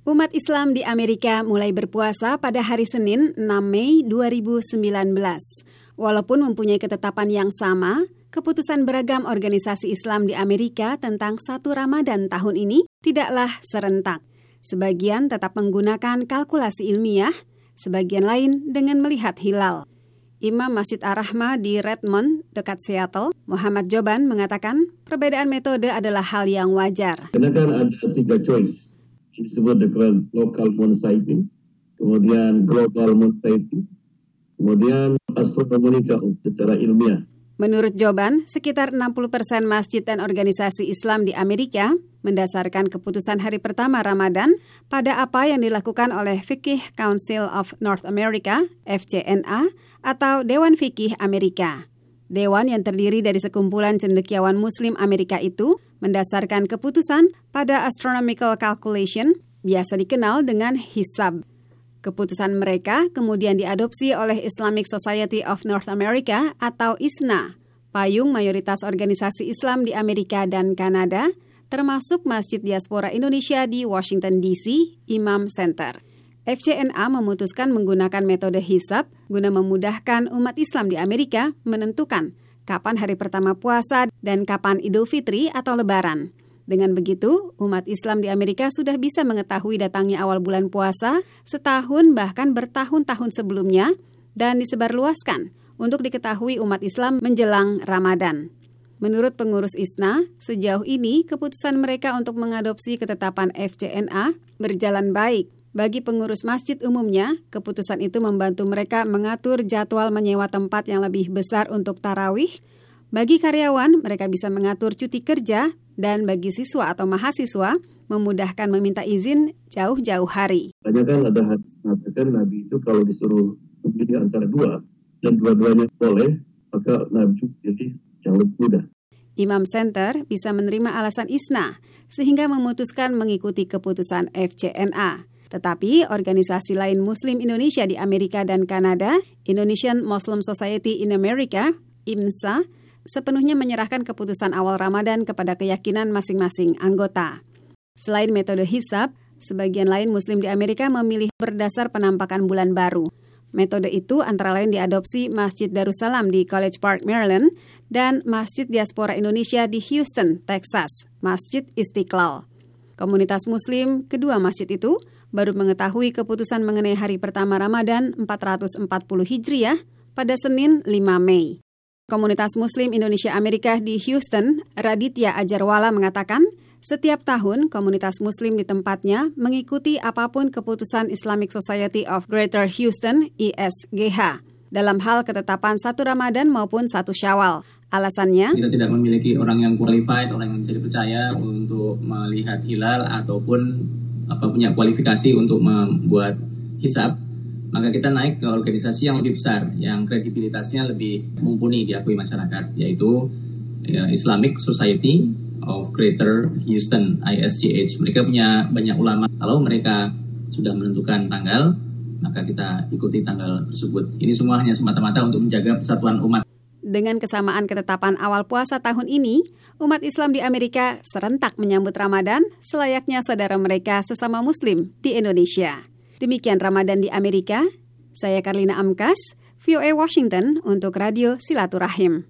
Umat Islam di Amerika mulai berpuasa pada hari Senin 6 Mei 2019. Walaupun mempunyai ketetapan yang sama, keputusan beragam organisasi Islam di Amerika tentang satu Ramadan tahun ini tidaklah serentak. Sebagian tetap menggunakan kalkulasi ilmiah, sebagian lain dengan melihat hilal. Imam Masjid Ar-Rahmah di Redmond, dekat Seattle, Muhammad Joban mengatakan perbedaan metode adalah hal yang wajar. Karena kan ada tiga choice disebut dengan local moon kemudian global moon kemudian astronomika secara ilmiah. Menurut Joban, sekitar 60 persen masjid dan organisasi Islam di Amerika mendasarkan keputusan hari pertama Ramadan pada apa yang dilakukan oleh Fikih Council of North America, FCNA, atau Dewan Fikih Amerika. Dewan yang terdiri dari sekumpulan cendekiawan Muslim Amerika itu mendasarkan keputusan pada astronomical calculation, biasa dikenal dengan hisab. Keputusan mereka kemudian diadopsi oleh Islamic Society of North America atau ISNA, payung mayoritas organisasi Islam di Amerika dan Kanada, termasuk Masjid Diaspora Indonesia di Washington DC, Imam Center. FCNA memutuskan menggunakan metode hisab guna memudahkan umat Islam di Amerika menentukan kapan hari pertama puasa dan kapan Idul Fitri atau Lebaran. Dengan begitu, umat Islam di Amerika sudah bisa mengetahui datangnya awal bulan puasa setahun bahkan bertahun-tahun sebelumnya dan disebarluaskan untuk diketahui umat Islam menjelang Ramadan. Menurut pengurus ISNA, sejauh ini keputusan mereka untuk mengadopsi ketetapan FCNA berjalan baik bagi pengurus masjid umumnya, keputusan itu membantu mereka mengatur jadwal menyewa tempat yang lebih besar untuk tarawih. Bagi karyawan, mereka bisa mengatur cuti kerja, dan bagi siswa atau mahasiswa, memudahkan meminta izin jauh-jauh hari. Banyak kan ada hadis mengatakan Nabi itu kalau disuruh memilih antara dua, dan dua-duanya boleh, maka Nabi jadi yang lebih mudah. Imam Center bisa menerima alasan ISNA, sehingga memutuskan mengikuti keputusan FCNA. Tetapi organisasi lain Muslim Indonesia di Amerika dan Kanada, Indonesian Muslim Society in America, IMSA, sepenuhnya menyerahkan keputusan awal Ramadan kepada keyakinan masing-masing anggota. Selain metode hisab, sebagian lain Muslim di Amerika memilih berdasar penampakan bulan baru. Metode itu antara lain diadopsi Masjid Darussalam di College Park, Maryland, dan Masjid Diaspora Indonesia di Houston, Texas, Masjid Istiqlal. Komunitas Muslim kedua masjid itu baru mengetahui keputusan mengenai hari pertama Ramadan 440 Hijriah pada Senin 5 Mei. Komunitas Muslim Indonesia Amerika di Houston, Raditya Ajarwala mengatakan, setiap tahun komunitas Muslim di tempatnya mengikuti apa pun keputusan Islamic Society of Greater Houston (ISGH) dalam hal ketetapan satu Ramadan maupun satu Syawal. Alasannya, kita tidak memiliki orang yang qualified, orang yang bisa dipercaya untuk melihat hilal ataupun apa punya kualifikasi untuk membuat hisap, maka kita naik ke organisasi yang lebih besar, yang kredibilitasnya lebih mumpuni diakui masyarakat, yaitu ya, Islamic Society of Greater Houston (ISGH). Mereka punya banyak ulama. Kalau mereka sudah menentukan tanggal, maka kita ikuti tanggal tersebut. Ini semua hanya semata-mata untuk menjaga persatuan umat. Dengan kesamaan ketetapan awal puasa tahun ini, umat Islam di Amerika serentak menyambut Ramadan selayaknya saudara mereka sesama Muslim di Indonesia. Demikian Ramadan di Amerika. Saya Karlina Amkas, VOA Washington untuk Radio Silaturahim.